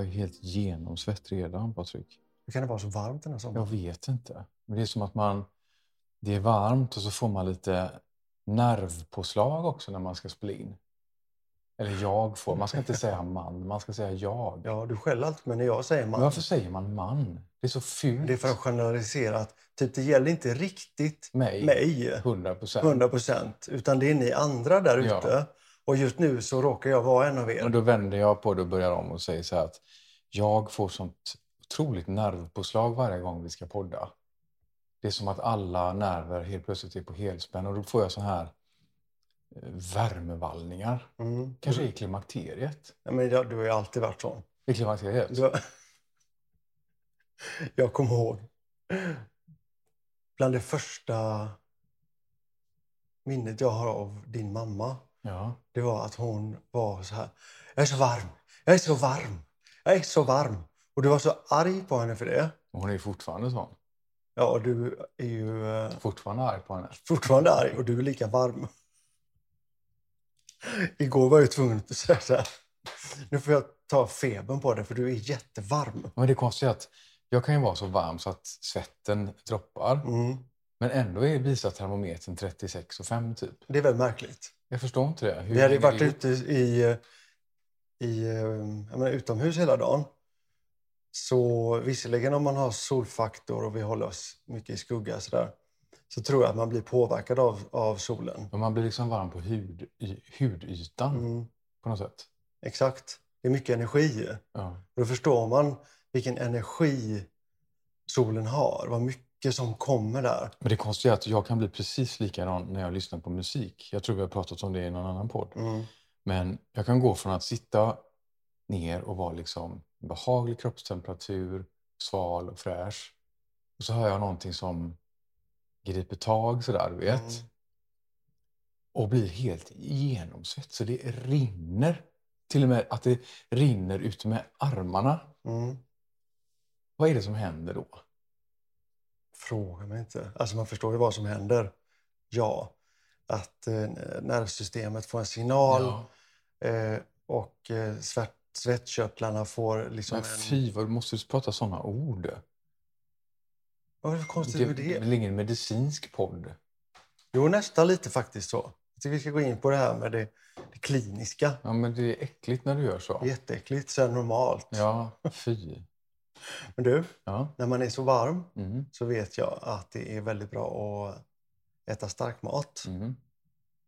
Jag är helt genomsvett redan, Patrik. Hur kan det vara så varmt den här sommaren? Jag vet inte. Men det är som att man... Det är varmt och så får man lite nervpåslag också när man ska spela in. Eller jag får. Man ska inte säga man, man ska säga jag. Ja, du skäller alltid men när jag säger man. Men varför säger man man? Det är så fult. Det är för att generalisera att typ, det gäller inte riktigt Mig. mig 100 procent. 100 procent, utan det är ni andra där Ja. Och just nu så råkar jag vara en av er. Men då vänder jag på det och börjar om och säger så här att jag får sånt otroligt nervpåslag varje gång vi ska podda. Det är som att alla nerver helt plötsligt är på helspänn och då får jag så här eh, värmevallningar. Mm. Kanske i klimakteriet. Ja, men jag, du har ju alltid varit sån. I klimakteriet? Du, jag kommer ihåg bland det första minnet jag har av din mamma. Ja. Det var att hon var så här. Jag är så varm. Jag är så varm. Jag är så varm. Och du var så arg på henne för det. Hon är fortfarande sån. Ja, och du är ju eh, Fortfarande arg på henne. fortfarande arg och du är lika varm. Igår var jag tvungen att säga så här. Nu får jag ta febern på dig för du är jättevarm. Men det är att jag kan ju vara så varm så att svetten droppar. Mm. Men ändå är visar termometern 36,5 typ. Det är väldigt märkligt. Jag förstår inte det. Hur Vi hade varit ute i, i eh, menar, utomhus hela dagen. Så visserligen om man har solfaktor och vi håller oss mycket i skugga så, där, så tror jag att man blir påverkad av, av solen. Men man blir liksom varm på hud, y, hudytan Mm, på något sätt. exakt. Det är mycket energi. Ja. Och då förstår man vilken energi solen har. Vad mycket som kommer där. Men det konstiga är att jag kan bli precis likadan när jag lyssnar på musik. Jag tror vi har pratat om det i någon annan podd. Mm. Men jag kan gå från att sitta ner och vara liksom behaglig kroppstemperatur, sval och fräsch. Och så hör jag någonting som griper tag sådär, vet. Mm. Och blir helt genomsvett. Så det rinner. Till och med att det rinner ut med armarna. Mm. Vad är det som händer då? Fråga mig inte. Alltså man förstår ju vad som händer. Ja, att eh, nervsystemet får en signal Ja. eh, och eh, svett, svettkörtlarna får liksom Men en... fy, vad du måste prata sådana ord. Vad är det för konstigt Det med är det? väl ingen medicinsk podd? Jo, nästan lite faktiskt så. Jag tycker vi ska gå in på det här med det, det kliniska. Ja, men det är äckligt när du gör så. Jätteäckligt, här normalt. Ja, fy. Men du, Ja. när man är så varm Mm. så vet jag att det är väldigt bra att äta stark mat Mm.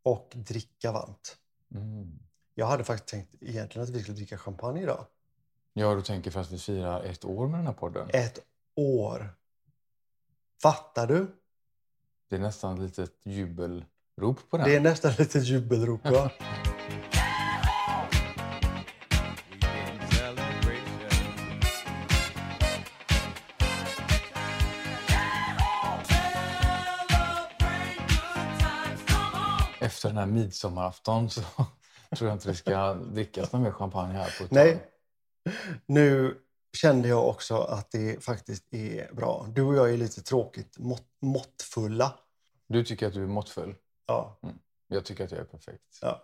och dricka varmt. Mm. Jag hade faktiskt tänkt egentligen att vi skulle dricka champagne idag. Ja, du tänker för att vi firar ett år med den här podden. Ett år. Fattar du? Det är nästan ett litet jubelrop på den. Det är nästan lite jubelrop. Ja. den här midsommarafton så tror jag inte det ska drickas någon mer champagne här på Nej. Nu kände jag också att det faktiskt är bra. Du och jag är lite tråkigt mått, måttfulla. Du tycker att du är måttfull. Ja. Jag tycker att jag är perfekt. ja.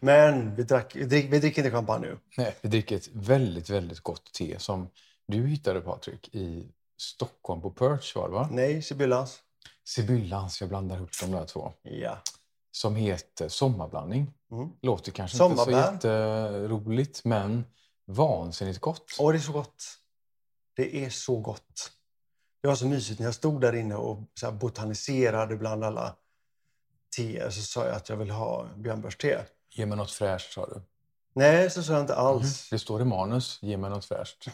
Men vi, drack, vi, drick, vi dricker inte champagne nu. Nej, vi dricker ett väldigt, väldigt gott te som du hittade Patrik i Stockholm på Perch var det va? Nej, Sibyllans. Sibyllans, jag blandar ihop de där två. Ja. Som heter Sommarblandning. Mm. Låter kanske inte så jätteroligt men vansinnigt gott. Åh, det är så gott. Det är så gott. Det var så mysigt när jag stod där inne och så botaniserade bland alla teer. Så sa jag att jag vill ha björnbörste. Ge mig något fräscht sa du. Nej, så sa jag inte alls. Det står i manus, ge mig något fräscht.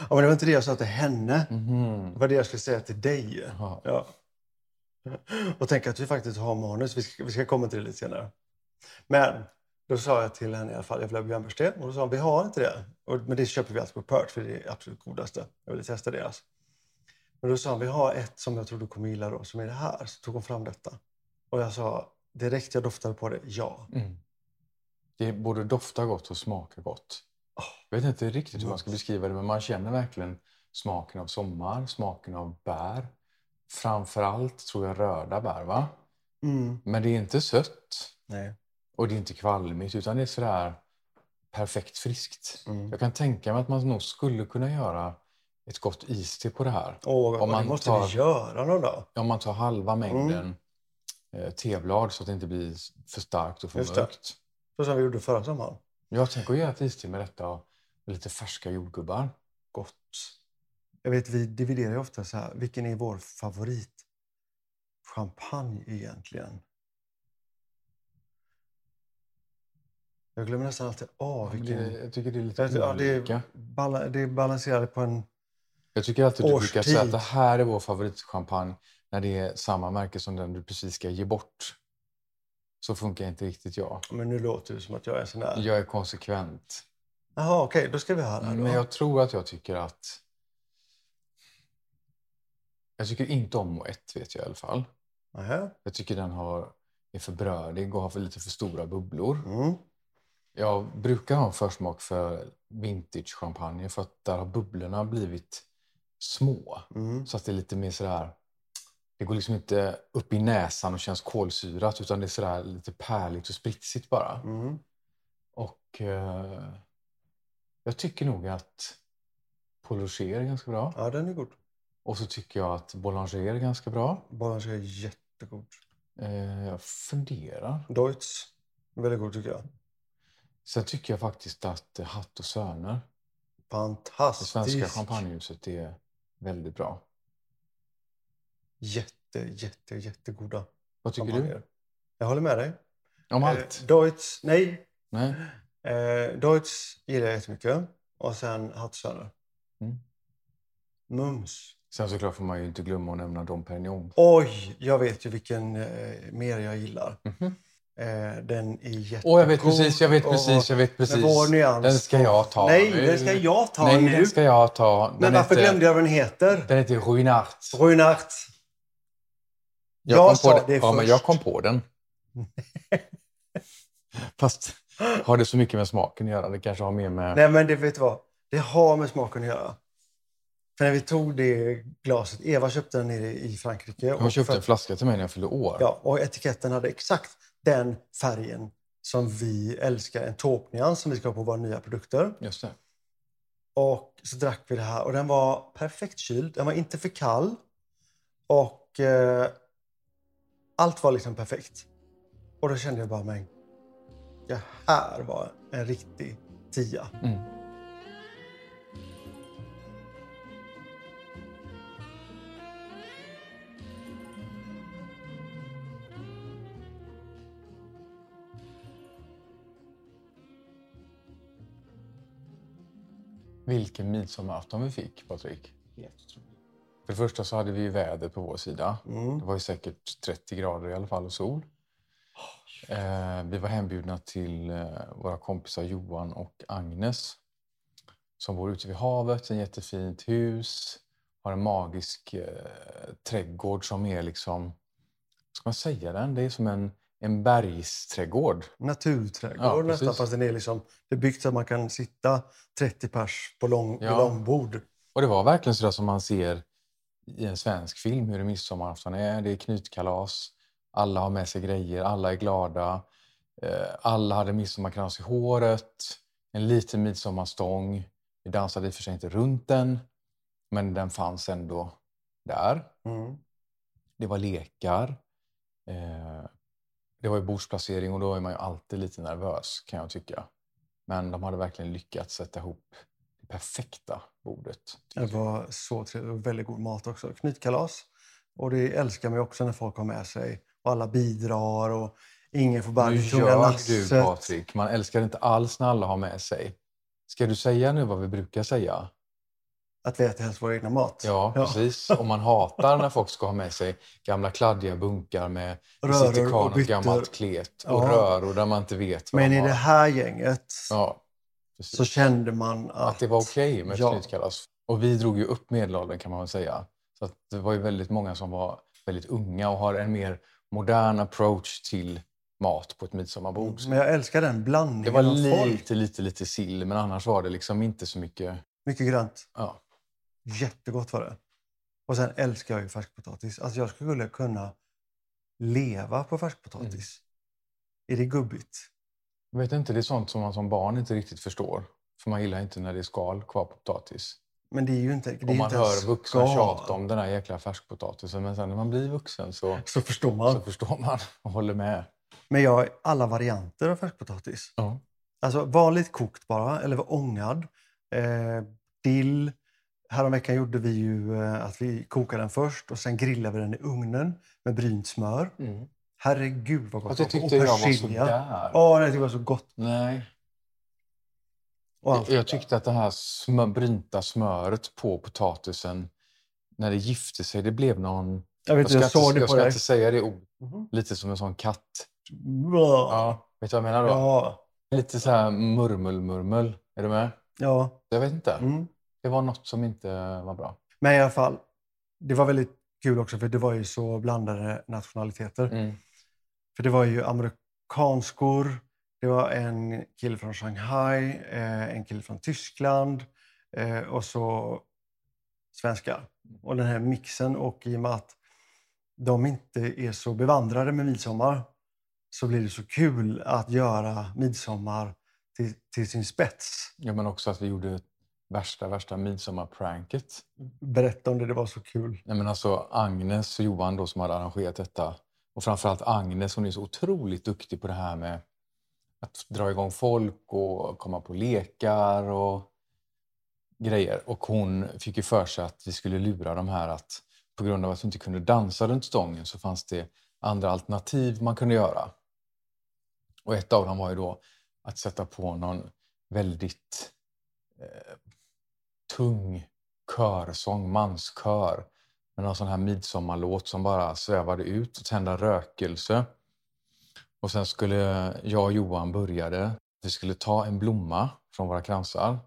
Ja, men det var inte det jag sa till henne. Mhm. Det var det jag skulle säga till dig. Ja. Och tänk att vi faktiskt har manus. Vi ska, vi ska komma till det lite senare. Men då sa jag till henne i alla fall, jag vill ha björnbörste. Och då sa hon, vi har inte det. Och, men det köper vi alltid på Perch för det är det absolut godaste. Jag ville testa deras. Men då sa hon, vi har ett som jag tror du kommer gilla då, som är det här. Så tog hon fram detta. Och jag sa, direkt jag doftade på det, ja. Mm. Det både doftar gott och smakar gott. Jag vet inte riktigt hur man ska beskriva det men man känner verkligen smaken av sommar, smaken av bär. Framförallt tror jag röda bär va? Mm. Men det är inte sött Nej. och det är inte kvalmigt utan det är sådär perfekt friskt. Mm. Jag kan tänka mig att man nog skulle kunna göra ett gott iste på det här. Åh, Om man det måste tar- vi göra någon dag. Om man tar halva mängden Mm. teblad så att det inte blir för starkt och för Just det. mörkt. Så som vi gjorde förra sommaren. Jag tänker att göra ett iste med detta och lite färska jordgubbar. Gott. Jag vet, vi dividerar ju ofta så här, vilken är vår favorit champagne egentligen? Jag glömmer nästan alltid av vilken... det, jag tycker det är lite Ja, det, är olika. bala, det är balanserat på en... Jag tycker alltid du brukar säga att det här är vår favoritchampagne när det är samma märke som den du precis ska ge bort. Så funkar inte riktigt jag. Men nu låter det som att jag är sån där... Jag är konsekvent. Jaha, okej, då ska vi höra. Då. Men jag tror att jag tycker att... Jag tycker inte om Moët, vet jag i alla fall. Nähä. Jag tycker den har, är för brödig och har för lite för stora bubblor. Mm. Jag brukar ha en försmak för vintage-champagne för att där har bubblorna blivit små. Mm. Så att det är lite mer sådär... Det går liksom inte upp i näsan och känns kolsyrat utan det är sådär lite pärligt och spritsigt bara. Mm. Och eh, jag tycker nog att Paul Rocher är ganska bra. Ja, den är god. Och så tycker jag att Boulanger är ganska bra. Boulanger är jättegod. Eh, jag funderar. Deutz, väldigt god tycker jag. Sen tycker jag faktiskt att eh, Hatt och Söner, det Fantastisk. svenska champagnehuset, är väldigt bra. Jätte, jätte, jättegoda Vad tycker champagner. Jag håller med dig. du? Om allt? Eh, Deutz, nej. Nej? Eh, Deutz gillar jag jättemycket. Och sen Hattsöner. Mm. Mums. Sen såklart får man ju inte glömma att nämna Dom Perignon. Oj, jag vet ju vilken eh, mer jag gillar. Mhm. Eh, den är jättegod. Åh, jag vet precis, jag vet precis, jag vet precis. Vår nyans. Den ska jag ta. Nej, den ska jag ta Nej, nu. den ska jag ta. Den Men varför heter, glömde jag vad den heter? Den heter Ruinart. Ruinart. Jag, Jag sa det Ja, men först. jag kom på den. Fast har det så mycket med smaken att göra? Det kanske har mer med... Nej, men det vet du vad? Det har med smaken att göra. För när vi tog det glaset, Eva köpte den nere i Frankrike. Hon köpte för- en flaska till mig när jag fyllde år. Ja, och etiketten hade exakt den färgen som vi älskar, en taupe-nyans som vi ska ha på våra nya produkter. Just det. Och så drack vi det här och den var perfekt kyld. Den var inte för kall. Och eh, allt var liksom perfekt. Och då kände jag bara, men det här var en riktig tia. Mm. Vilken midsommarafton vi fick, Patrik. För det första så hade vi ju väder på vår sida. Mm. Det var ju säkert 30 grader i alla fall och sol. Eh, vi var hembjudna till eh, våra kompisar Johan och Agnes som bor ute vid havet, ett jättefint hus, har en magisk eh, trädgård som är liksom, ska man säga den? Det är som en, en bergsträdgård. Naturträdgård Ja, nästan, fast den är liksom, det är byggt så att man kan sitta 30 pers på lång, Ja. långbord. Och det var verkligen så där som man ser i en svensk film hur midsommarafton är. Det är knytkalas, alla har med sig grejer, alla är glada. Eh, alla hade midsommarkrans i håret, en liten midsommarstång. Vi dansade i och för sig inte runt den, men den fanns ändå där. Mm. Det var lekar. Det var ju bordsplacering och då är man ju alltid lite nervös kan jag tycka. Men de hade verkligen lyckats sätta ihop det perfekta bordet. Det var så trevligt och väldigt god mat också. Knytkalas. Och det älskar man också när folk har med sig och alla bidrar och ingen får bara Nu det tunga lasset. du Patrik. Man älskar inte alls när alla har med sig. Ska du säga nu vad vi brukar säga? Att vi äter helst vår egna mat. Ja, precis. Och man hatar när folk ska ha med sig gamla kladdiga bunkar med citykran och gammalt klet och Ja. röror där man inte vet vad Men i det här gänget Ja, så kände man att... att det var okej med ett Ja. knytkalas. Och vi drog ju upp medelåldern kan man väl säga. Så det var ju väldigt många som var väldigt unga och har en mer modern approach till mat på ett midsommarbord. Men jag älskar den blandningen Det var folk. lite, lite, lite sill, men annars var det liksom inte så mycket... Mycket grönt. Ja. Jättegott var det. Och sen älskar jag ju färskpotatis. Alltså jag skulle kunna leva på färskpotatis. Mm. Är det gubbigt? Jag vet inte, det är sånt som man som barn inte riktigt förstår. För man gillar inte när det är skal kvar på potatis. Men det är ju inte... Det Och man inte hör vuxna skal. tjata om den här jäkla färskpotatisen. Men sen när man blir vuxen så, Så förstår man. så förstår man och håller med. Men jag har alla varianter av färskpotatis. Ja. Alltså vanligt kokt bara, eller ångad. Eh, dill. Häromveckan gjorde vi ju eh, att vi kokade den först och sen grillade vi den i ugnen med brynt smör. Herregud vad gott. Fast det Och tyckte jag var sådär. Ja, det tyckte jag var så gott. Nej. Och. Jag tyckte att det här smör, brynta smöret på potatisen, när det gifte sig, det blev någon... Jag vet Jag ska, jag inte, jag ska inte säga det ordet. Mhm. Lite som en sån katt. Ja. Vet du vad jag menar då? Ja. Lite så här murmel-murmel. Är du med? ja. Jag vet inte. Mm. Det var något som inte var bra. Men i alla fall, det var väldigt kul också för det var ju så blandade nationaliteter. Mm. För det var ju amerikanskor, det var en kille från Shanghai, eh, en kille från Tyskland eh, och så svenskar. Och den här mixen och i och med att de inte är så bevandrade med midsommar så blir det så kul att göra midsommar till, till sin spets. Ja, men också att vi gjorde värsta, värsta midsommarpranket. Berätta om det, det var så kul. Nej, men alltså Agnes och Johan då som hade arrangerat detta. Och framförallt Agnes, hon är så otroligt duktig på det här med att dra igång folk och komma på lekar och grejer. Och hon fick ju för sig att vi skulle lura de här att på grund av att vi inte kunde dansa runt stången så fanns det andra alternativ man kunde göra. Och ett av dem var ju då att sätta på någon väldigt eh, tung körsång, manskör med någon sån här midsommarlåt som bara svävade ut och tända rökelse. Och sen skulle jag och Johan började. Vi skulle ta en blomma från våra kransar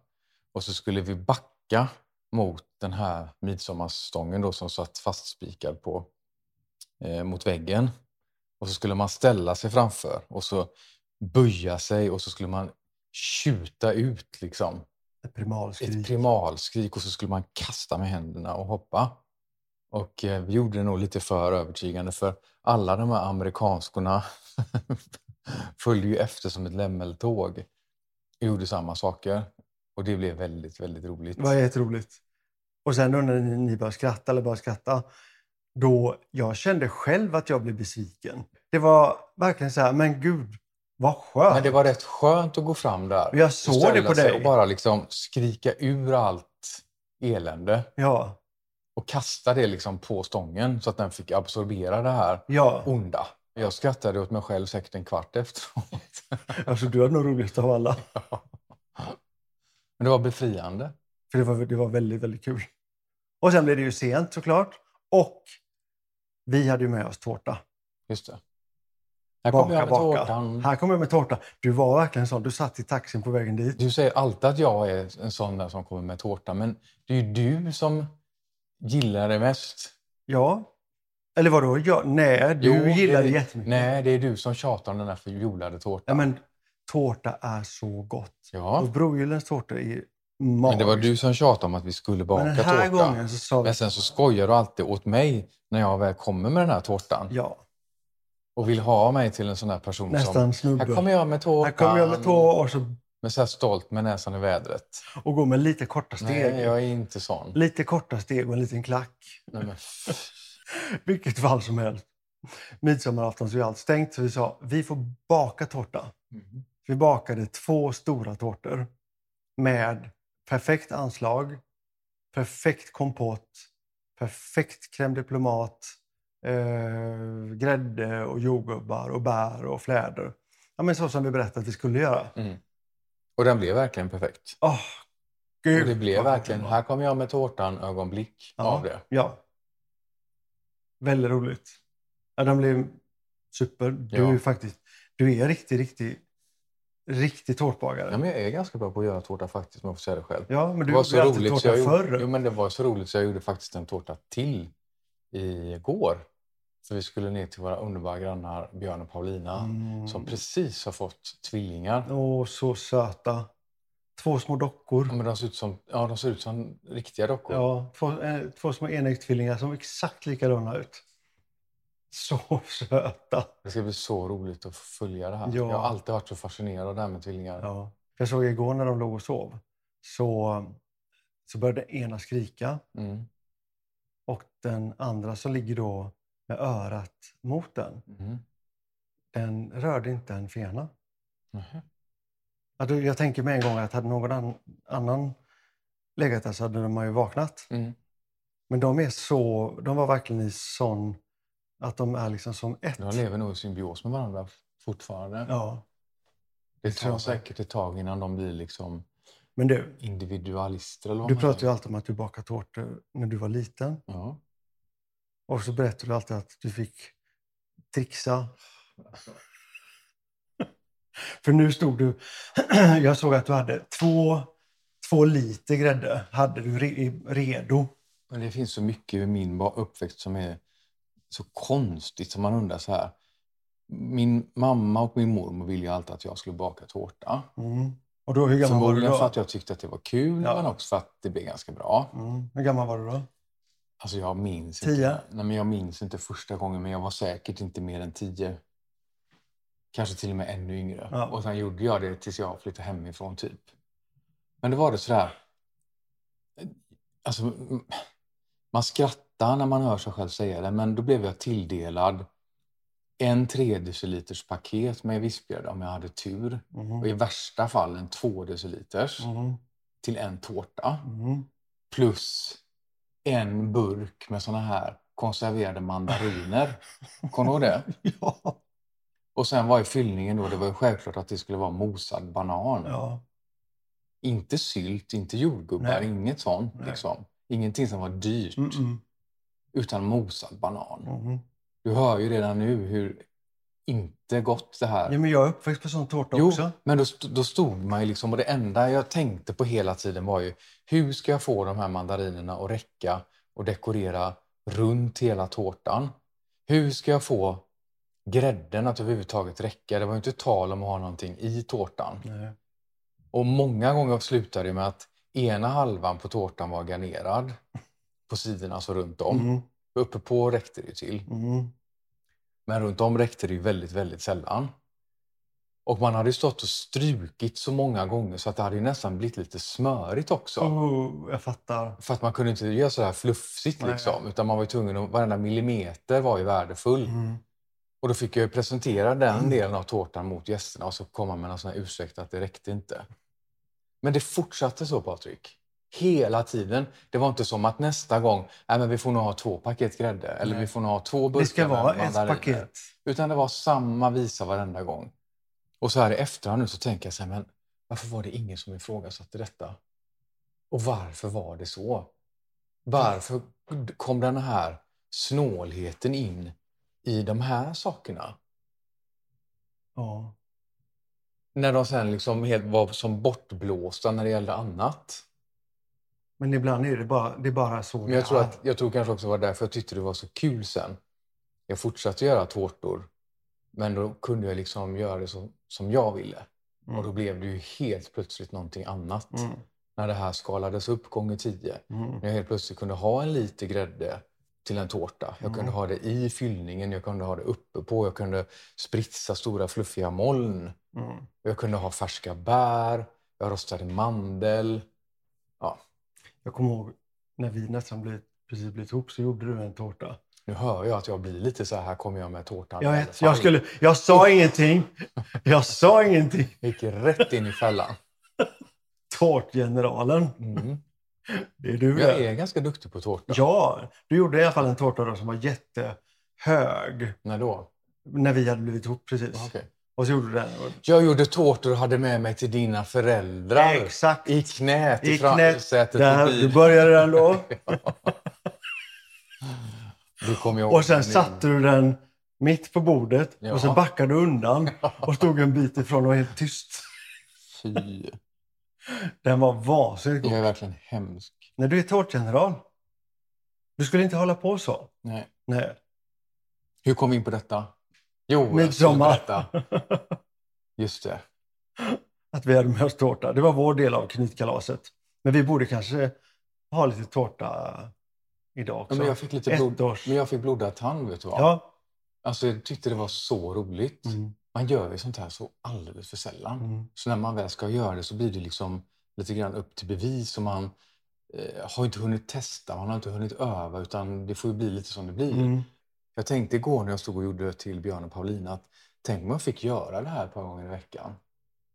och så skulle vi backa mot den här midsommarstången då som satt fastspikad på, eh, mot väggen. Och så skulle man ställa sig framför och så böja sig och så skulle man tjuta ut liksom ett ett primalskrik. primalskrik och så skulle man kasta med händerna och hoppa. Och eh, vi gjorde det nog lite för övertygande för alla de här amerikanskorna följde ju efter som ett lämmeltåg och gjorde samma saker. Och det blev väldigt, väldigt roligt. Det var jätteroligt. Och sen då när ni ni började skratta, eller började skratta, då jag kände själv att jag blev besviken. Det var verkligen så här, men gud, vad skönt. Men det var rätt skönt att gå fram där. Jag såg det på dig. Och bara liksom skrika ur allt elände Ja, och kasta det liksom på stången så att den fick absorbera det här ja. onda. Jag skrattade åt mig själv säkert en kvart efteråt. Alltså, du hade nog roligast av alla. Men det var befriande. För det var, det var väldigt, väldigt kul. Och sen blev det ju sent såklart. Och vi hade ju med oss tårta. Just det. Här kommer Baka, jag med baka. tårtan. Här kommer jag med tårta. Du var verkligen sån. Du satt i taxin på vägen dit. Du säger alltid att jag är en sån där som kommer med tårta, men det är ju du som gillar det mest. Ja. Eller vadå? Ja, nej, du Jo, gillar det jättemycket. Nej, det är du som tjatar om den här förjolade Ja, tårtan. men tårta är så gott. Ja, Och Brogyllens tårta är magiskt. men det var du som tjatade om att vi skulle baka Men tårta. gången så sa vi... Men sen så skojar du alltid åt mig när jag väl kommer med den här tårtan Ja, och vill ha mig till en sån här person som nästan snubbe. Här kommer jag med tårtan. Här kommer jag med tå och, så, Men så här stolt med näsan i vädret. och går med lite korta steg. Nej, jag är inte sån. Lite korta steg och en liten klack. Nej, men Vilket fall som helst. Midsommarafton så är allt stängt så vi sa vi får baka tårta. Mhm. Vi bakade två stora tårtor med perfekt anslag, perfekt kompott, perfekt crème diplomat, eh, grädde och jordgubbar och bär och fläder. Ja, men så som vi berättade att vi skulle göra. Mm. Och den blev verkligen perfekt. Åh, gud, Och det blev verkligen, här kommer jag med tårtan ögonblick Ja. av det. Ja. Väldigt roligt. Ja, de blev super. Du Ja. är faktiskt, du är riktigt, riktigt, riktig tårtbagare. Ja, men jag är ganska bra på att göra tårta faktiskt, om jag får säga det själv. Ja, men du var gjorde så alltid tårta jag förr. gjorde, jo, men det var så roligt så jag gjorde faktiskt en tårta till igår. För vi skulle ner till våra underbara grannar Björn och Paulina Mm. som precis har fått tvillingar. Åh, så söta. Två små dockor. Ja, men de ser ut som, ja, de ser ut som riktiga dockor. Ja, två, eh, två små enäggstvillingar som exakt likadana ut. Så söta. Det ska bli så roligt att följa det här. Ja. Jag har alltid varit så fascinerad av det här med tvillingar. Ja. Jag såg igår när de låg och sov så, så började ena skrika Mm. och den andra som ligger då med örat mot den, Mm. den rörde inte en fena. Ja, då- Jag tänker med en gång att hade någon an- annan legat där så hade man ju vaknat. Mm. Men de är så, de var verkligen i sån, att de är liksom som ett. De lever nog i symbios med varandra fortfarande. Ja. det tar jag. säkert ett tag innan de blir liksom Men du, individualister. Eller vad du pratar ju alltid om att du bakade tårtor när du var liten. Ja. Och så berättar du alltid att du fick trixa. För nu stod du... jag såg att du hade två, två liter grädde hade du re, redo. Men det finns så mycket i min uppväxt som är så konstigt som man undrar så här. Min mamma och min mormor ville ju alltid att jag skulle baka tårta. Mm. Och då, hur gammal var du då? för att jag tyckte att det var kul, Ja. men också för att det blev ganska bra. Mm. Hur gammal var du då? Alltså jag minns Tio? inte. Nej, men jag minns inte första gången, men jag var säkert inte mer än tio. Kanske till och med ännu yngre. Ja. Och sen gjorde jag det tills jag flyttade hemifrån typ. Men det var det sådär. Alltså, man skrattar när man hör sig själv säga det, men då blev jag tilldelad en 3 deciliters paket med vispgrädde om jag hade tur. Mm. Och i värsta fall en 2 deciliters Mm. till en tårta. Mm. plus en burk med såna här konserverade mandariner. Kommer du ihåg det? Ja. Och sen var ju fyllningen då, det var ju självklart att det skulle vara mosad banan. ja. Inte sylt, inte jordgubbar, Nej. inget sånt. Nej. Liksom. Ingenting som var dyrt, Mm -mm. utan mosad banan. Mm. Du hör ju redan nu hur inte gott det här Ja, men jag är uppväxt på sån tårta Jo, också. men då, då stod man ju liksom och det enda jag tänkte på hela tiden var ju hur ska jag få de här mandarinerna att räcka och dekorera runt hela tårtan? Hur ska jag få grädden att överhuvudtaget räcka? Det var ju inte tal om att ha någonting i tårtan. Nej. Och många gånger slutade det med att ena halvan på tårtan var garnerad på sidorna, alltså runt om. Mm. Uppe på räckte det till. Mm. Men runt om räckte det ju väldigt, väldigt sällan. Och man hade stått och strukit så många gånger så att det hade nästan blivit lite smörigt också. Oh, jag fattar. För att man kunde inte göra så här fluffigt Nej. liksom. Utan man var tvungen att, varenda millimeter var ju värdefull. Mm. Och då fick jag presentera den Mm. delen av tårtan mot gästerna och så komma med någon sån här ursäkt att det räckte inte. Men det fortsatte så Patrik. Hela tiden. Det var inte som att nästa gång, nej men vi får nog ha två paket grädde. Eller Nej. vi får nog ha två burkar Det ska vara ett paket. Utan det var samma visa varenda gång. Och så här i efterhand nu så tänker jag så här, men varför var det ingen som ifrågasatte detta? Och varför var det så? Varför kom den här snålheten in i de här sakerna? Ja. När de sen liksom helt var som bortblåsta när det gällde annat. Men ibland är det bara, det är bara så Men jag tror, att, jag tror kanske också var därför jag tyckte det var så kul sen. Jag fortsatte göra tårtor. Men då kunde jag liksom göra det så, som jag ville. Och då Mm. blev det ju helt plötsligt någonting annat. Mm. När det här skalades upp gånger tio. Mm. När jag helt plötsligt kunde ha en liter grädde till en tårta. Jag kunde Mm. ha det i fyllningen, jag kunde ha det uppe på. Jag kunde spritsa stora fluffiga moln. Mm. Jag kunde ha färska bär. Jag rostade mandel. Jag kommer ihåg när vi nästan blivit, precis blivit ihop så gjorde du en tårta. Nu hör jag att jag blir lite så här, här kommer jag med tårtan. Jag vet, jag, skulle, jag sa ingenting. Jag sa ingenting. Jag gick rätt in i fällan. Tårtgeneralen. Mm. Det är du Jag är ganska duktig på tårta. Ja, du gjorde i alla fall en tårta då som var jättehög. När då? När vi hade blivit ihop precis. Ja, så gjorde du. Och- Jag gjorde tårtor och hade med mig till dina föräldrar. Exakt. I knät i, I fram- knät. sätet Där, du började den då. Jag ihåg Och sen satte du den mitt på bordet Ja. och så backade du undan och stod en bit ifrån och var helt tyst. Fy. Den var vansinnigt Jag god. är verkligen hemsk. När du är tårtgeneral. Du skulle inte hålla på så. Nej. Nej. Hur kom vi in på detta? Jo, Midsommar. Just det. Att vi hade med oss tårta. Det var vår del av knytkalaset. Men vi borde kanske ha lite tårta idag Ja, också. men jag fick lite blod, Ettårs. men jag fick blodad tand, vet du vad? Ja, Alltså, jag tyckte det var så roligt. Mm. Man gör ju sånt här så alldeles för sällan. Mm. Så när man väl ska göra det så blir det liksom lite grann upp till bevis. Och man eh, har inte hunnit testa, man har inte hunnit öva utan det får ju bli lite som det blir. Mm. Jag tänkte igår när jag stod och gjorde till Björn och Paulina att tänk om jag fick göra det här ett par gånger i veckan.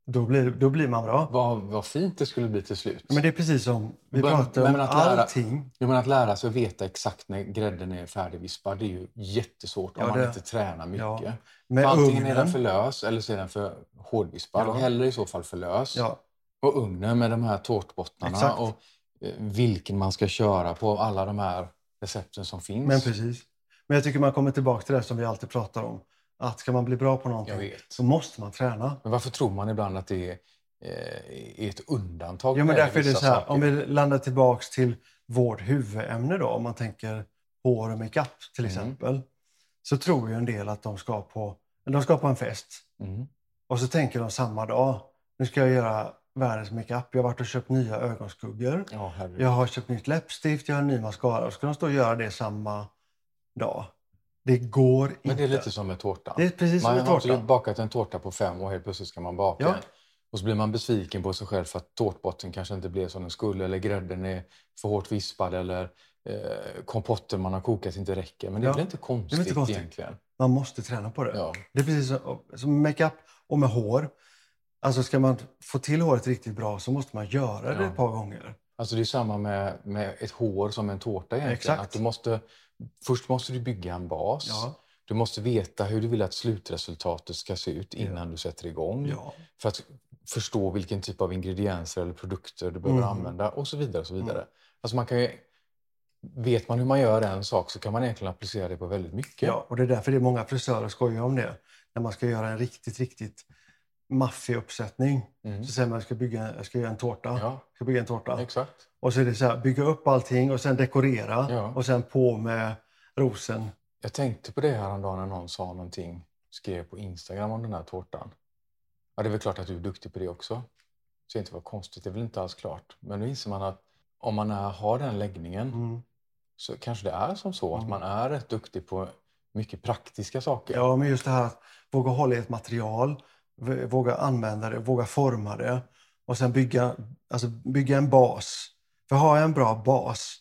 Då, blir, då blir man bra. Vad, vad fint det skulle bli till slut. Men det är precis som vi Men- pratar men om att lära- allting. Jag menar att lära sig att veta exakt när grädden är färdigvispad det är ju jättesvårt om Ja, man det- inte tränar mycket. Ja. För Med antingen är den ugnen. för lös eller så är den för hårdvispad. Ja. Och hellre i så fall för lös. Ja, Och ugnen med de här tårtbottnarna Exakt. och eh, vilken man ska köra på alla de här recepten som finns. men precis. Men jag tycker man kommer tillbaka till det som vi alltid pratar om. Att ska man bli bra på någonting så måste man träna. Men varför tror man ibland att det är, eh, är ett undantag? Ja, men därför är det så här, om vi landar tillbaks till vårt huvudämne då, om man tänker hår och makeup till Mm. exempel. Så tror ju en del att de ska på, de ska på en fest Mm. och så tänker de samma dag, nu ska jag göra världens makeup. Jag har varit och köpt nya ögonskuggor. Herregud. Jag har köpt nytt läppstift, jag har en ny mascara. Och ska de stå och göra det samma dag? Det går inte. Men det är lite som med tårtan. Det är precis som man med har inte tårtan. bakat en tårta på fem och helt plötsligt ska man baka Ja. en. Och så blir man besviken på sig själv för att tårtbotten kanske inte blev som den skulle eller grädden är för hårt vispad eller eh, kompotten man har kokat inte räcker. Men det är Ja, väl inte konstigt, inte konstigt. egentligen? Man måste träna på det. Ja. Det är precis som, som med makeup och med hår. Alltså ska man få till håret riktigt bra så måste man göra det Ja. ett par gånger. Alltså det är samma med, med ett hår som en tårta egentligen. Exakt. Att du måste, först måste du bygga en bas. Ja. Du måste veta hur du vill att slutresultatet ska se ut innan du sätter igång. Ja. För att förstå vilken typ av ingredienser eller produkter du behöver Mm. använda och så vidare. Och så vidare. Alltså man kan ju, vet man hur man gör en sak så kan man egentligen applicera det på väldigt mycket. ja, och det är därför det är många frisörer skojar om det. När man ska göra en riktigt, riktigt maffig uppsättning. Mm. Så säger man jag ska, bygga, jag ska göra en tårta. Ja, ska bygga en tårta. exakt. Och så är det så här, bygga upp allting och sen dekorera. Ja. Och sen på med rosen. Jag tänkte på det häromdagen när någon sa någonting, skrev på Instagram om den här tårtan. Ja, det är väl klart att du är duktig på det också. Så det inte var konstigt, det är väl inte alls klart. Men då inser man att om man är, har den läggningen Mm. så kanske det är som så att Mm. man är rätt duktig på mycket praktiska saker. Ja, men just det här att våga hålla i ett material, våga använda det, våga forma det och sen bygga, alltså bygga en bas. För har jag en bra bas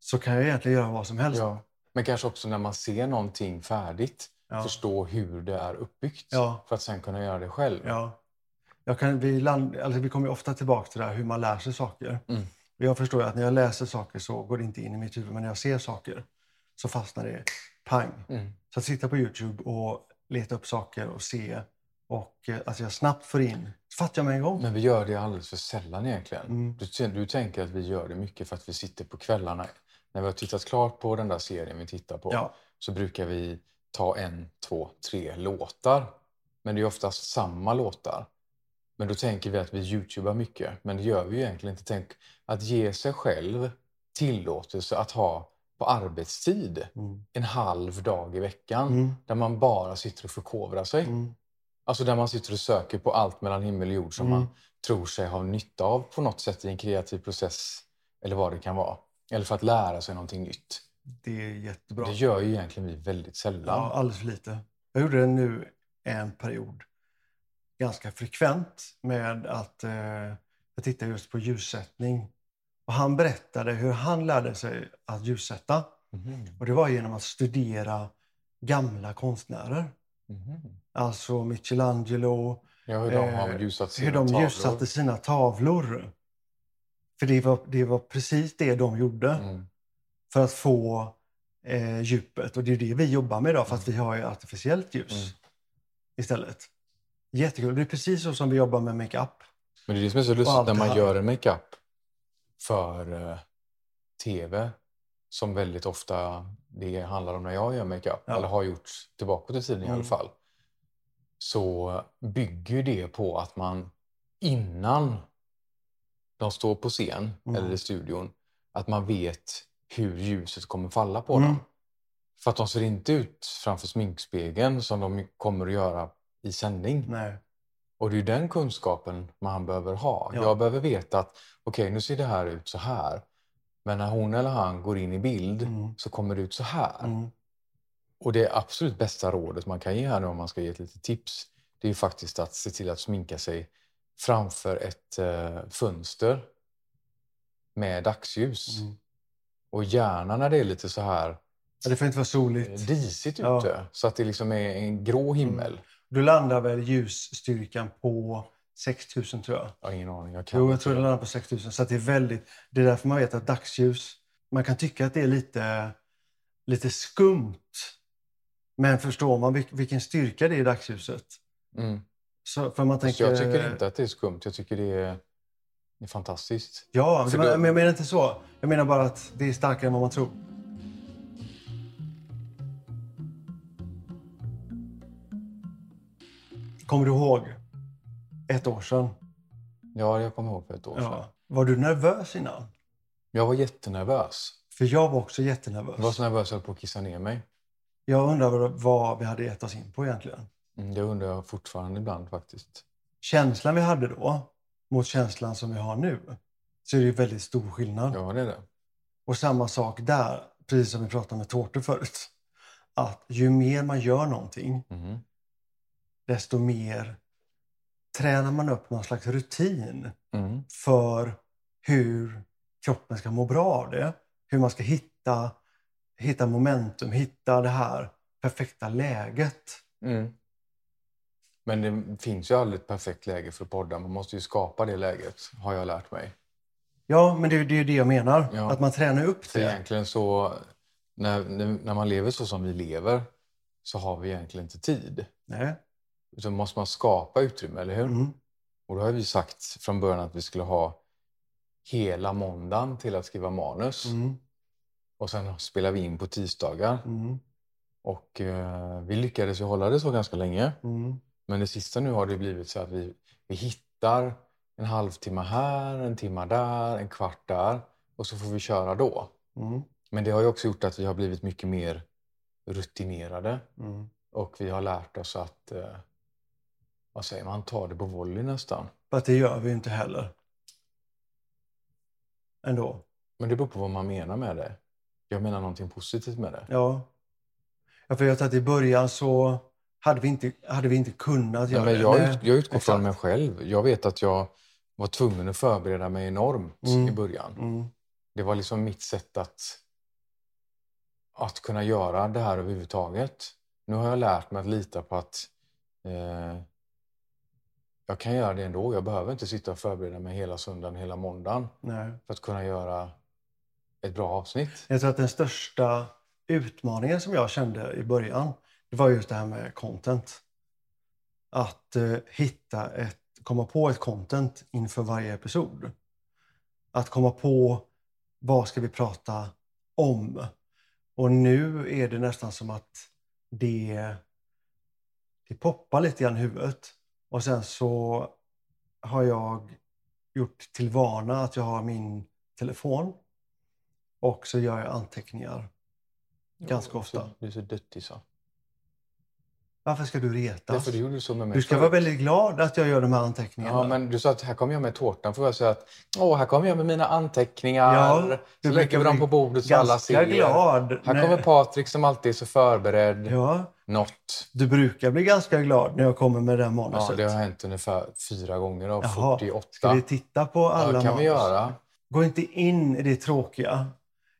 så kan jag egentligen göra vad som helst. Ja. Men kanske också när man ser någonting färdigt Ja. förstå hur det är uppbyggt Ja. för att sen kunna göra det själv. Ja. Jag kan, vi, land, alltså vi kommer ofta tillbaka till det här hur man lär sig saker. Mm. Jag förstår att när jag läser saker så går det inte in i mitt huvud, men när jag ser saker så fastnar det pang. Mm. Så att sitta på Youtube och leta upp saker och se och eh, alltså jag snabbt får in, fattar jag med en gång. Men vi gör det alldeles för sällan egentligen. Mm. Du, du tänker att vi gör det mycket för att vi sitter på kvällarna. När vi har tittat klart på den där serien vi tittar på Ja. så brukar vi ta en, två, tre låtar. Men det är oftast samma låtar. Men då tänker vi att vi youtubar mycket. Men det gör vi ju egentligen inte. Tänk att ge sig själv tillåtelse att ha på arbetstid Mm. en halv dag i veckan Mm. där man bara sitter och förkovrar sig. Mm. Alltså där man sitter och söker på allt mellan himmel och jord som Mm. man tror sig ha nytta av på något sätt i en kreativ process eller vad det kan vara. Eller för att lära sig någonting nytt. Det är jättebra. Det gör ju egentligen vi väldigt sällan. Ja, alldeles för lite. Jag gjorde det nu en period ganska frekvent med att eh, jag tittade just på ljussättning. Och han berättade hur han lärde sig att ljussätta. Mhm. Och det var genom att studera gamla konstnärer. Mhm. Alltså Michelangelo, Ja, hur de har Eh, ljusat sina hur de tavlor. ljussatte sina tavlor. För det var, det var precis det de gjorde Mm. för att få eh, djupet. Och det är det vi jobbar med idag, fast vi har ju artificiellt ljus Mm. istället. Jättekul. Det är precis så som vi jobbar med makeup. Men det är det som är så lustigt när man gör en makeup för eh, tv som väldigt ofta det handlar om när jag gör makeup Ja. eller har gjort tillbaka till tiden i Mm. alla fall. Så bygger det på att man innan de står på scen Mm. eller i studion att man vet hur ljuset kommer falla på Mm. dem. För att de ser inte ut framför sminkspegeln som de kommer att göra i sändning. Nej. Och det är den kunskapen man behöver ha. Ja. Jag behöver veta att okej, nu ser det här ut så här. Men när hon eller han går in i bild Mm. så kommer det ut så här. Mm. Och det absolut bästa rådet man kan ge här nu om man ska ge ett litet tips, det är faktiskt att se till att sminka sig framför ett eh, fönster med dagsljus. Mm. Och gärna när det är lite så här Ja, det får inte vara soligt. disigt ute, Ja. Mm. så att det liksom är en grå himmel. Du landar väl ljusstyrkan på 6000 tror jag. Jag har ingen aning. Jag kan Jo, jag tror det landar på 6000. Så att det är väldigt... Det är därför man vet att dagsljus... Man kan tycka att det är lite, lite skumt. Men förstår man vil- vilken styrka det är i dagsljuset? Mm. Så, för man Fast tänker... jag tycker inte att det är skumt. Jag tycker det är, det är fantastiskt. Ja, men, då- men jag menar inte så. Jag menar bara att det är starkare än vad man tror. Kommer du ihåg ett år sedan? Ja, jag kommer ihåg för ett år sedan. Ja. Var du nervös innan? Jag var jättenervös. För jag var också Jag var jättenervös. så nervös att jag höll på att kissa ner mig. Jag undrar vad, vi hade gett oss in på egentligen. Mm, Det undrar jag fortfarande ibland faktiskt. Känslan vi hade då mot känslan som vi har nu så är det väldigt stor skillnad. Ja, det är det. Och samma sak där, precis som vi pratade med tårtor förut. Att ju mer man gör någonting, Mhm. desto mer tränar man upp någon slags rutin Mm. för hur kroppen ska må bra av det. Hur man ska hitta, hitta momentum, hitta det här perfekta läget. Mm. Men det finns ju aldrig ett perfekt läge för poddar. Man måste ju skapa det läget, har jag lärt mig. Ja, men det, är- det är ju det jag menar. Ja. Att man tränar upp det. egentligen så, när, när man lever så som vi lever, så har vi egentligen inte tid. Nej. Utan måste man skapa utrymme, eller hur? Mm. Och då har vi sagt från början att vi skulle ha hela måndagen till att skriva manus. Mm. Och sen spelar vi in på tisdagar. Mm. Och eh, vi lyckades ju hålla det så ganska länge. Mm. Men det sista nu har det blivit så att vi, vi hittar en halvtimme här, en timme där, en kvart där. Och så får vi köra då. Mm. Men det har ju också gjort att vi har blivit mycket mer rutinerade. Mm. Och vi har lärt oss att, eh, vad säger man, ta det på volley nästan. Fast det gör vi inte heller. Ändå. Men det beror på vad man menar med det. Jag menar någonting positivt med det. Ja. jag tror att i början så hade vi inte, hade vi inte kunnat Nej, göra men det. jag, Nej, ut, jag utgår från exakt. mig själv. Jag vet att jag var tvungen att förbereda mig enormt Mm. i början. Mm. Det var liksom mitt sätt att, att kunna göra det här överhuvudtaget. Nu har jag lärt mig att lita på att eh, jag kan göra det ändå. Jag behöver inte sitta och förbereda mig hela söndagen, hela måndagen Nej. för att kunna göra ett bra avsnitt. Jag tror att den största utmaningen som jag kände i början, det var just det här med content. Att eh, hitta ett, komma på ett content inför varje episod. Att komma på vad ska vi prata om? Och nu är det nästan som att det, det poppar lite grann i huvudet. Och sen så har jag gjort till vana att jag har min telefon och så gör jag anteckningar. Ganska ofta. Du är så duktig så. Varför ska du retas? Därför du gjorde så med mig Du ska vara väldigt glad att jag gör de här anteckningarna. Ja, men du sa att här kommer jag med tårtan. Får jag säga att åh, här kommer jag med mina anteckningar. Ja, så lägger vi dem på bordet så alla ser. glad. Här när- kommer Patrik som alltid är så förberedd. Ja, Något. du brukar bli ganska glad när jag kommer med det här Ja, manuset. det har hänt ungefär fyra gånger av Jaha, 48. Ska vi titta på alla ja, kan vi manus? göra. Gå inte in i det tråkiga.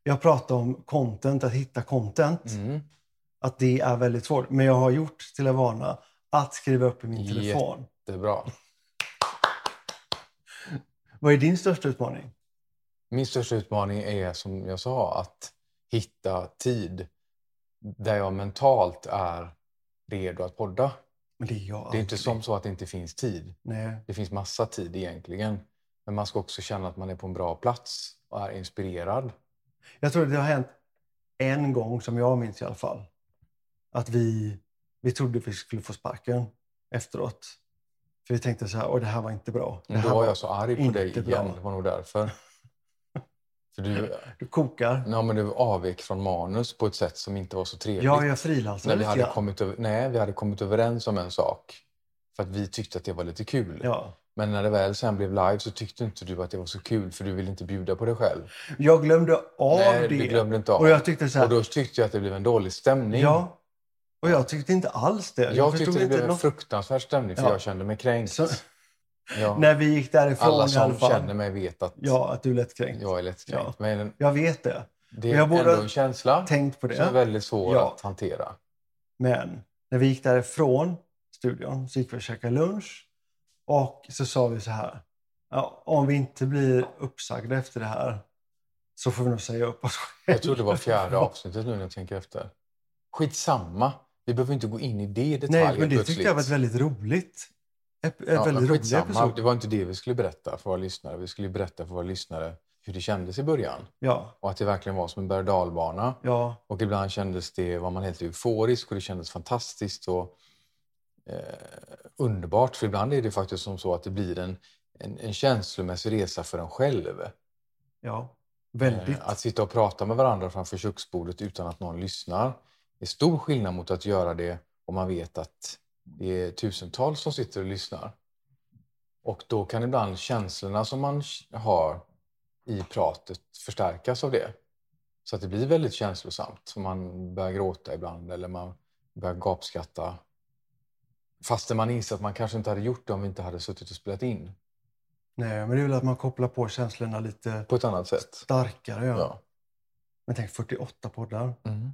Jag pratar om content, att hitta content. Mm. Att det är väldigt svårt. Men jag har gjort till en vana att skriva upp i min telefon. Det är bra. Vad är din största utmaning? Min största utmaning är som jag sa att hitta tid där jag mentalt är redo att podda. Men det är jag Det är inte som så att det inte finns tid. Nej. Det finns massa tid egentligen. Men man ska också känna att man är på en bra plats och är inspirerad. Jag tror det har hänt en gång, som jag minns i alla fall. Att vi, vi trodde vi skulle få sparken efteråt. För vi tänkte så här, oj det här var inte bra. Det Men då här var jag så arg på dig bra. igen. Det var nog därför. För du, Du kokar. ja, men du avvek från manus på ett sätt som inte var så trevligt. Ja, jag frilansade vi hade, kommit över, nej, vi hade kommit överens om en sak. För att vi tyckte att det var lite kul. Ja. Men när det väl sen blev live så tyckte inte du att det var så kul för du ville inte bjuda på dig själv. Jag glömde av nej, det. du glömde inte av. Och jag tyckte så här, Och då tyckte jag att det blev en dålig stämning. ja, Och jag tyckte inte alls det. Jag, förstod tyckte det blev en något. fruktansvärd stämning för Ja. jag kände mig kränkt. Så, Ja. När vi gick därifrån Alla alla som fall. känner mig vet att Ja, att du är lättkränkt. jag är lättkränkt. Men Jag vet det. det jag är borde ändå en känsla Tänkt på som är det. väldigt svår Ja. att hantera. Men när vi gick därifrån studion så gick vi och käkade lunch. Och så sa vi så här. Ja, om vi inte blir uppsagda efter det här så får vi nog säga upp oss Jag tror det var fjärde avsnittet nu när jag tänker efter. Skitsamma. Vi behöver inte gå in i det i detalj Nej, men det plötsligt. tyckte jag var ett väldigt roligt. Ett, Ja, väldigt rolig skitsamma. episod. Det var inte det vi skulle berätta för våra lyssnare. Vi skulle berätta för våra lyssnare hur det kändes i början. Ja, Och att det verkligen var som en berg och ja, Och ibland kändes det, var man helt euforisk och det kändes fantastiskt och eh, underbart. För ibland är det faktiskt som så att det blir en, en, en känslomässig resa för en själv. ja. Väldigt. Eh, Att sitta och prata med varandra framför köksbordet utan att någon lyssnar är stor skillnad mot att göra det om man vet att det är tusentals som sitter och lyssnar. Och då kan ibland känslorna som man har i pratet förstärkas av det. Så att det blir väldigt känslosamt. Så man börjar gråta ibland eller man börjar gapskratta. Fastän man inser att man kanske inte hade gjort det om vi inte hade suttit och spelat in. Nej, men det är väl att man kopplar på känslorna lite På ett annat sätt. starkare. Ja. Ja. Men tänk 48 poddar. Mm.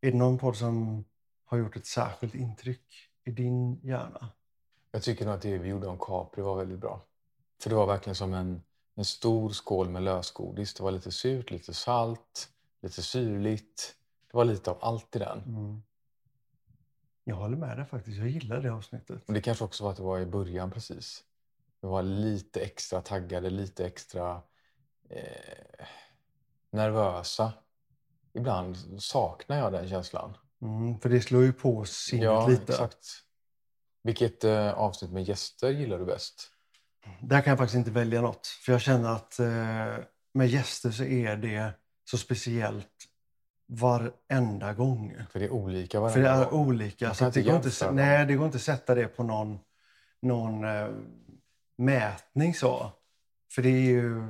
Är det någon podd som har gjort ett särskilt intryck i din hjärna? Jag tycker nog att det vi gjorde om Capri var väldigt bra. För det var verkligen som en, en stor skål med lösgodis. Det var lite surt, lite salt, lite syrligt. Det var lite av allt i den. Mm. Jag håller med dig faktiskt. Jag gillar det avsnittet. Och det kanske också var att det var i början precis. Vi var lite extra taggade, lite extra eh, nervösa. Ibland saknar jag den känslan. Mm, för det slår ju på sinnet ja, lite. exakt. Vilket eh, avsnitt med gäster gillar du bäst? Där kan jag faktiskt inte välja något. För jag känner att eh, med gäster så är det så speciellt varenda gång. För det är olika varenda För det är gång. olika. Så det, går inte, nej, det går inte att sätta det på någon, någon eh, mätning så. För det är ju...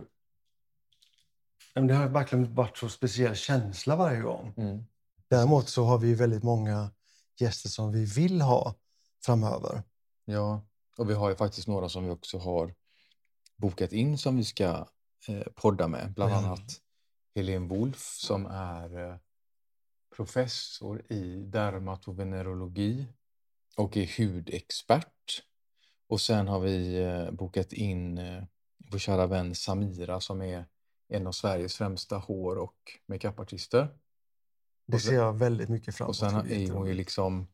Det har verkligen varit så speciell känsla varje gång. Mm. Däremot så har vi väldigt många gäster som vi vill ha framöver. Ja, och vi har ju faktiskt några som vi också har bokat in som vi ska eh, podda med. Bland Ja. annat Helene Wolf som är eh, professor i dermatovenerologi och är hudexpert. Och sen har vi eh, bokat in eh, vår kära vän Samira som är en av Sveriges främsta hår och makeupartister. Det Och sen- ser jag väldigt mycket fram Och emot. sen Det blir är hon ju liksom,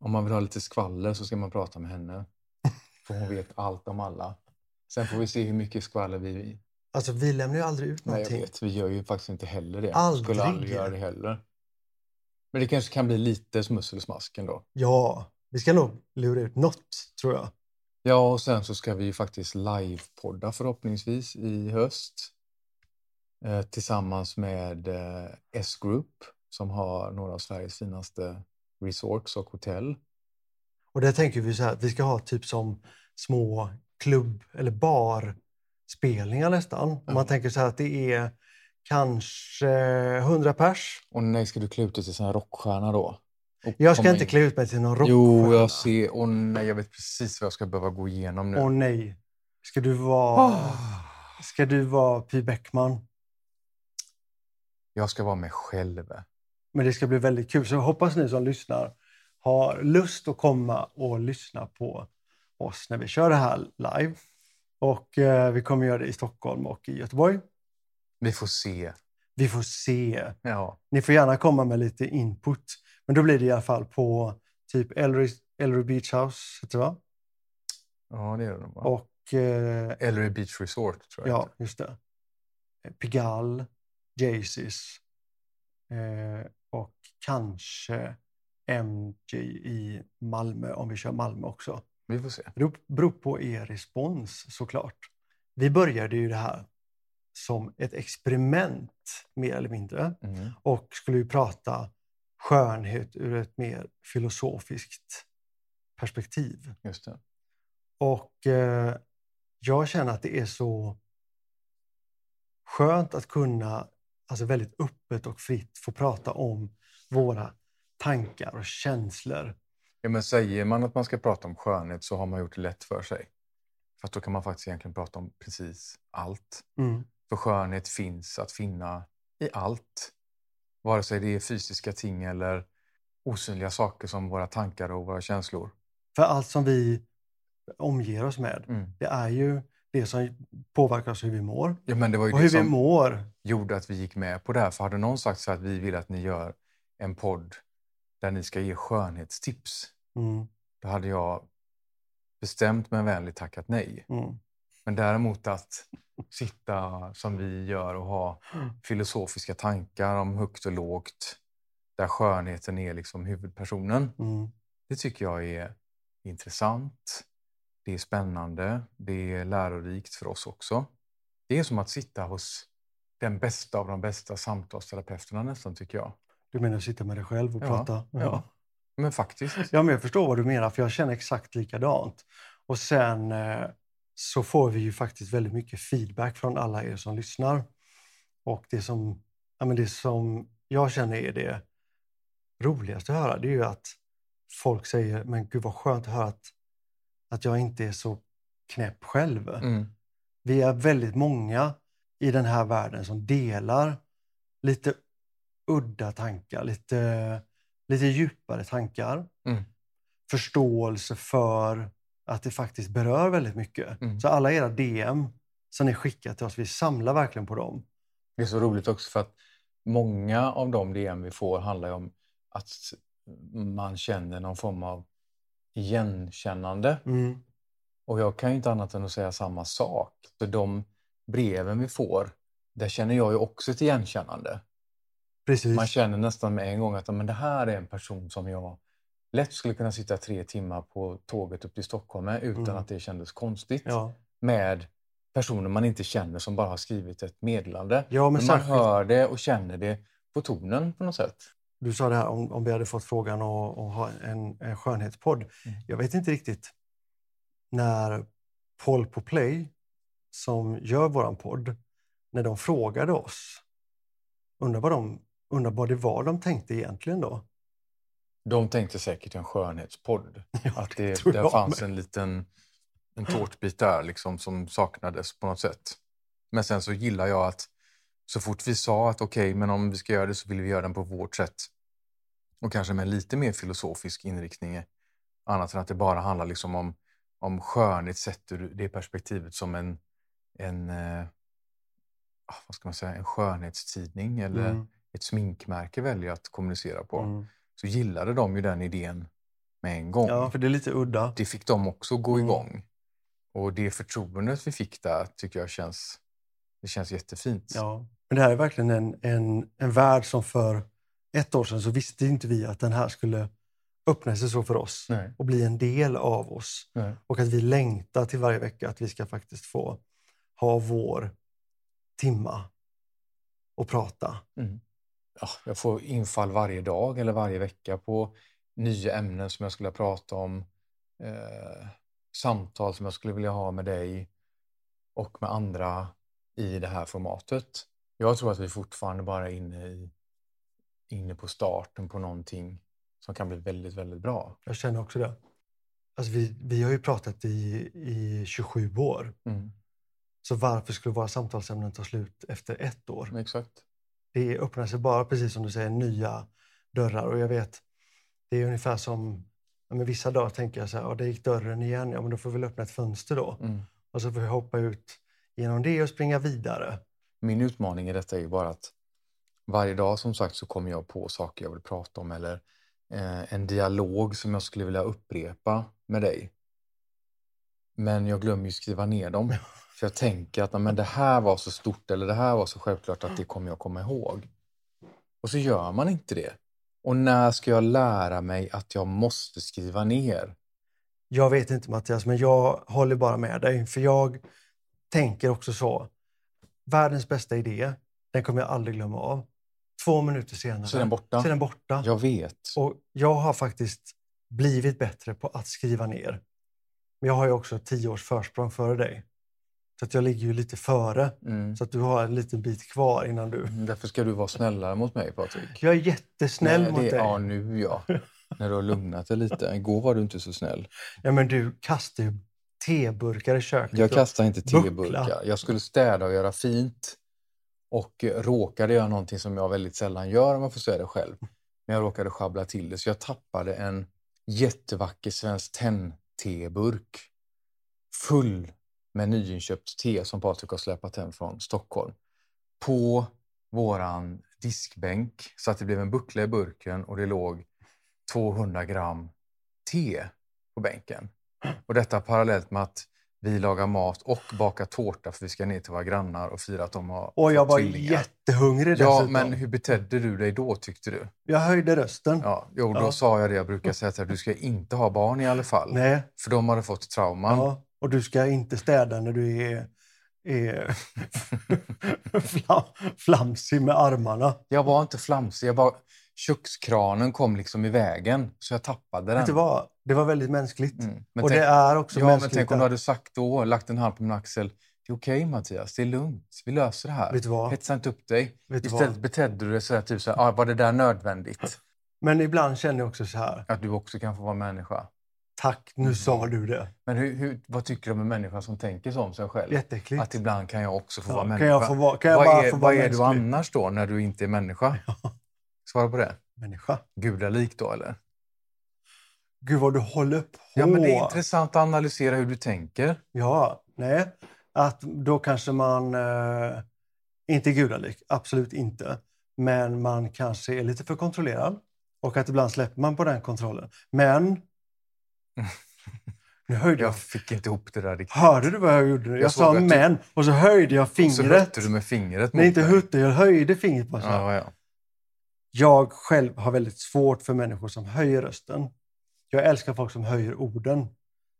om man vill ha lite skvaller så ska man prata med henne. För hon vet allt om alla. Sen får vi se hur mycket skvaller vi... Alltså vi lämnar ju aldrig ut Nej, jag någonting. vet. Vi gör ju faktiskt inte heller det. Aldrig. Skulle aldrig göra det heller. Men det kanske kan bli lite smussel och smask ändå. Ja, vi ska nog lura ut något tror jag. Ja, och sen så ska vi ju faktiskt livepodda förhoppningsvis i höst. Eh, tillsammans med eh, S-Group som har några av Sveriges finaste resorts och hotell. Och där tänker vi så här att vi ska ha typ som små klubb eller barspelningar nästan. Om Ja. man tänker så här att det är kanske 100 pers. Och nej, ska du klä ut dig till här rockstjärna då? Jag ska inte in- klä ut mig till någon rockstjärna. Jo, jag ser. Åh nej, jag vet precis vad jag ska behöva gå igenom nu. Åh nej. Ska du vara, Ah. ska du vara Py Bäckman? Jag ska vara mig själv. Men det ska bli väldigt kul. Så jag hoppas ni som lyssnar har lust att komma och lyssna på oss när vi kör det här live. Och eh, vi kommer göra det i Stockholm och i Göteborg. Vi får se. Vi får se. Ja, Ni får gärna komma med lite input. Men då blir det i alla fall på typ Ellery, Ellery Beach House, heter det va? ja det är det nog. va? Och eh, Ellery Beach Resort tror jag. ja, just det. Pigalle, Jaycees eh, och kanske MJ i Malmö om vi kör Malmö också. Vi får se. Det beror på er respons såklart. Vi började ju det här som ett experiment mer eller mindre Mm. och skulle ju prata skönhet ur ett mer filosofiskt perspektiv. Just det. Och eh, jag känner att det är så skönt att kunna alltså väldigt öppet och fritt få prata om våra tankar och känslor. Ja, men säger man att man ska prata om skönhet så har man gjort det lätt för sig. För då kan man faktiskt egentligen prata om precis allt. Mm. För skönhet finns att finna i allt. Vare sig det är fysiska ting eller osynliga saker som våra tankar och våra känslor. För allt som vi omger oss med, Mm. det är ju det som påverkar oss hur vi mår. Ja, men det var ju Och det hur vi som mår. gjorde att vi gick med på det här. För hade någon sagt så att vi vill att ni gör en podd där ni ska ge skönhetstips, Mm. då hade jag bestämt men vänligt tackat nej. Mm. Men däremot att sitta som vi gör och ha filosofiska tankar om högt och lågt, där skönheten är liksom huvudpersonen. Mm. Det tycker jag är intressant. Det är spännande. Det är lärorikt för oss också. Det är som att sitta hos den bästa av de bästa samtalsterapeuterna nästan, tycker jag. Du menar att sitta med dig själv och Ja, prata? ja. Men faktiskt. Ja, men jag förstår vad du menar, för jag känner exakt likadant. Och sen eh, så får vi ju faktiskt väldigt mycket feedback från alla er som lyssnar. Och det som, ja, men det som jag känner är det roligaste att höra, det är ju att folk säger, men gud vad skönt att höra att, att jag inte är så knäpp själv. Mm. Vi är väldigt många i den här världen som delar lite udda tankar, lite, lite djupare tankar. Mm. Förståelse för att det faktiskt berör väldigt mycket. Mm. Så alla era DM som ni skickar till oss, vi samlar verkligen på dem. Det är så roligt också för att många av de DM vi får handlar om att man känner någon form av igenkännande. Mm. Och jag kan ju inte annat än att säga samma sak. För de breven vi får, där känner jag ju också ett igenkännande. Precis. Man känner nästan med en gång att men det här är en person som jag lätt skulle kunna sitta tre timmar på tåget upp till Stockholm med utan Mm. att det kändes konstigt. Ja. Med personer man inte känner som bara har skrivit ett meddelande. ja, men Men man särskilt, hör det och känner det på tonen på något sätt. Du sa det här om, om vi hade fått frågan att, att ha en, en skönhetspodd. Mm. Jag vet inte riktigt när Paul på Play, som gör våran podd, när de frågade oss, undrar vad, de, undrar vad det var de tänkte egentligen då? De tänkte säkert en skönhetspodd. Ja, Att det, tror där fanns en liten en tårtbit där liksom, som saknades på något sätt. Men sen så gillar jag att så fort vi sa att okej, men om vi ska göra det så vill vi göra den på vårt sätt. Och kanske med lite mer filosofisk inriktning. Annat än att det bara handlar liksom om, om skönhet sett ur det perspektivet som en, en, eh, vad ska man säga, en skönhetstidning eller Mm, ett sminkmärke väljer att kommunicera på. mm. Så gillade de ju den idén med en gång. Ja, för det är lite udda. Det fick de också gå Mm. igång. Och det förtroendet vi fick där tycker jag känns, det känns jättefint. Ja. Men det här är verkligen en, en, en värld som för ett år sedan så visste inte vi att den här skulle öppna sig så för oss Nej, och bli en del av oss. nej. Och att vi längtar till varje vecka att vi ska faktiskt få ha vår timma och prata. Mm. Ja, jag får infall varje dag eller varje vecka på nya ämnen som jag skulle prata om. Eh, samtal som jag skulle vilja ha med dig och med andra i det här formatet. Jag tror att vi fortfarande bara är inne, i, inne på starten på någonting som kan bli väldigt, väldigt bra. Jag känner också det. Alltså vi, vi har ju pratat i, i 27 år. Mm. Så varför skulle våra samtalsämnen ta slut efter ett år? Exakt. Det öppnar sig bara, precis som du säger, nya dörrar. Och jag vet, det är ungefär som, ja, men vissa dagar tänker jag så här, ja, där gick dörren igen, ja men då får vi väl öppna ett fönster då. Mm. Och så får vi hoppa ut genom det och springa vidare. Min utmaning i detta är bara att varje dag som sagt så kommer jag på saker jag vill prata om eller eh, en dialog som jag skulle vilja upprepa med dig. Men jag glömmer ju skriva ner dem. För jag tänker att "Nej, men det här var så stort eller det här var så självklart att det kommer jag komma ihåg. Och så gör man inte det. Och när ska jag lära mig att jag måste skriva ner? Jag vet inte Mattias, men jag håller bara med dig. För jag tänker också så. Världens bästa idé, den kommer jag aldrig glömma av. Två minuter senare Så är den borta? så den borta. Jag vet. Och jag har faktiskt blivit bättre på att skriva ner. Men jag har ju också tio års försprång före dig. Så att jag ligger ju lite före. Mm. Så att du har en liten bit kvar innan du... Därför ska du vara snällare mot mig, Patrik. Jag är jättesnäll Nej, mot dig. Ja, nu ja. När du har lugnat dig lite. Igår var du inte så snäll. Ja, men du kastar ju teburkar i köket. Jag kastar inte teburkar. Jag skulle städa och göra fint. Och råkade göra någonting som jag väldigt sällan gör om jag får säga det själv. Men jag råkade sjabbla till det. Så jag tappade en jättevacker svensk tenn-teburk. Full med nyinköpt te som Patrik har släpat hem från Stockholm. På våran diskbänk. Så att det blev en buckla i burken och det låg 200 gram te på bänken. Och detta parallellt med att vi lagar mat och bakar tårta för vi ska ner till våra grannar och fira att de har Och jag var tvillingar. jättehungrig Ja, dessutom. men hur betedde du dig då tyckte du? Jag höjde rösten. Ja, jo, då Ja. sa jag det jag brukar säga till du ska inte ha barn i alla fall. Nej. För de hade fått trauman. Ja. Och du ska inte städa när du är, är flam, flamsig med armarna. Jag var inte flamsig, jag var... kökskranen kom liksom i vägen så jag tappade den. vad? Det var väldigt mänskligt. Mm. Men och tänk, det är också ja, men mänskligt. tänk om du hade sagt då, lagt en hand på min axel, det är okej Mattias, det är lugnt, vi löser det här. Vet du vad? Hetsa inte upp dig. Vet Istället vad? betedde du dig sådär, typ såhär, ah, var det där nödvändigt? Men ibland känner jag också så här. Att du också kan få vara människa. Tack, nu sa du det. Men hur, hur, vad tycker du om en människa som tänker så om sig själv? Jätteäckligt. Att ibland kan jag också få Ja, vara kan människa. jag få vara- kan jag vad bara är, få vad vara är du annars då när du inte är människa? Svara på det. Människa. Gudalik då eller? Gud vad du håller på. Ja, men det är intressant att analysera hur du tänker. Ja, nej. Att då kanske man eh, inte gudalik, absolut inte. Men man kanske är lite för kontrollerad och att ibland släpper man på den kontrollen. Men... Nu höjde jag... Jag fick inte ihop det där riktigt. Hörde du vad jag gjorde? Jag, Jag sa du- men och så höjde jag Så fingret. hötte du med fingret mot Nej, inte hutte, jag höjde fingret bara så. Ja, ja. Jag själv har väldigt svårt för människor som höjer rösten. Jag älskar folk som höjer orden.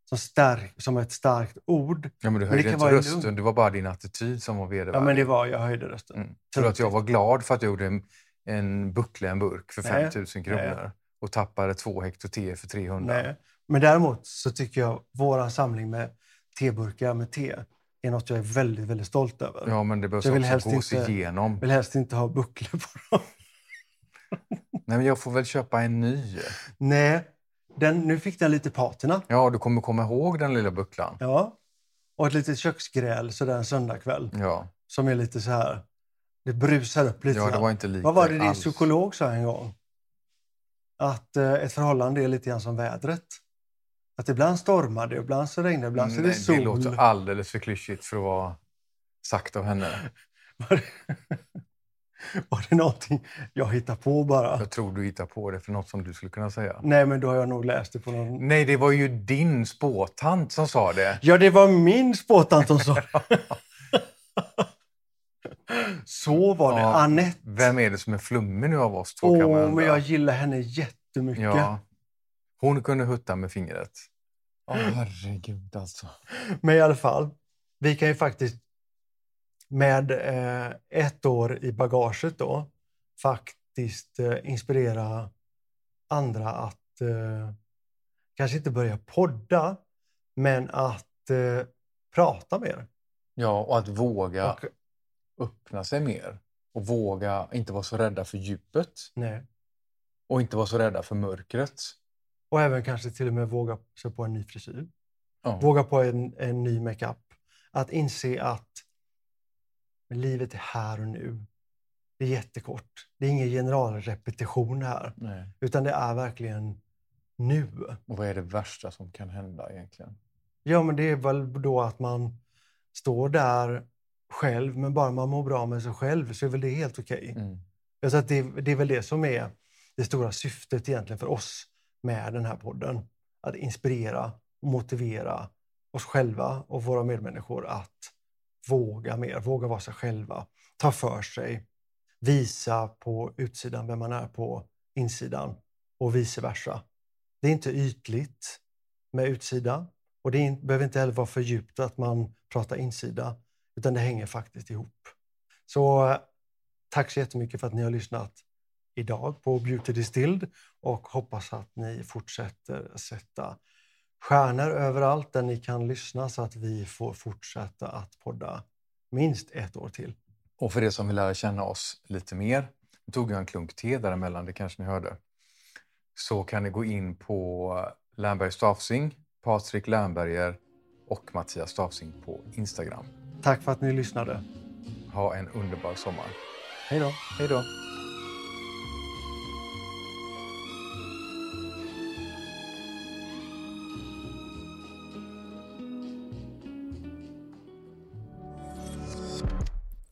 Som, stark, som ett starkt ord. ja, men du Men höjde kan inte rösten, lugnt. det var bara din attityd som var vedervärdig. Ja, men det var, jag höjde rösten. Mm. Tror du att jag var glad för att jag gjorde en, en buckla en burk för Nej. 5 000 kronor och tappade två hektar te för 300? Nej. Men däremot så tycker jag våran samling med teburkar med te är något jag är väldigt, väldigt stolt över. Ja, men det behövs Jag också gås inte- igenom. vill helst inte ha bucklor på dem. Nej, men jag får väl köpa en ny. Nej, den, nu fick den lite patina. Ja, du kommer komma ihåg den lilla bucklan. Ja. Och ett litet köksgräl sådär en söndagkväll. Ja, Som är lite så här... Det brusar upp lite. ja det var inte lika Vad var det din psykolog sa en gång? Att eh, ett förhållande är lite grann som vädret. Att ibland stormar det, ibland så regnar det, ibland så är det sol. det låter alldeles för klyschigt för att vara sagt av henne. Var det, det någonting jag hittar på bara? Jag tror du hittar på det för något som du skulle kunna säga. Nej, men då har jag nog läst det på någon... Nej, det var ju din spåtant som sa det. Ja, det var min spåtant som sa Så var det. Ja, Anette. Vem är det som är flummig nu av oss två? Åh, men jag gillar henne jättemycket. Ja. Hon kunde hutta med fingret. Åh, herregud alltså. Men i alla fall, vi kan ju faktiskt med eh, ett år i bagaget då faktiskt eh, inspirera andra att eh, kanske inte börja podda, men att eh, prata mer. Ja, och att våga Och, öppna sig mer. Och våga inte vara så rädda för djupet. nej. Och inte vara så rädda för mörkret. och även kanske till och med våga sig på en ny frisyr. Ja. Våga på en, en ny makeup. Att inse att livet är här och nu. Det är jättekort. Det är ingen generalrepetition här. Nej. Utan det är verkligen nu. Och vad är det värsta som kan hända egentligen? Ja, men det är väl då att man står där själv, men bara man mår bra med sig själv så är väl det helt okej. Mm. Tror att det, det är väl det som är det stora syftet egentligen för oss med den här podden. Att inspirera och motivera oss själva och våra medmänniskor att våga mer, våga vara sig själva, ta för sig, visa på utsidan vem man är på insidan och vice versa. Det är inte ytligt med utsida och det är behöver inte heller vara för djupt att man pratar insida, utan det hänger faktiskt ihop. Så eh, tack så jättemycket för att ni har lyssnat idag på Beauty Distilled och hoppas att ni fortsätter sätta stjärnor överallt där ni kan lyssna så att vi får fortsätta att podda minst ett år till. Och för er som vill lära känna oss lite mer, nu tog jag en klunk te däremellan, det kanske ni hörde, så kan ni gå in på Lernberg Stafsing, Patrik Lernberger och Mattias Stafsing på Instagram. Tack för att ni lyssnade. Ha en underbar sommar. Hej då. Hej då.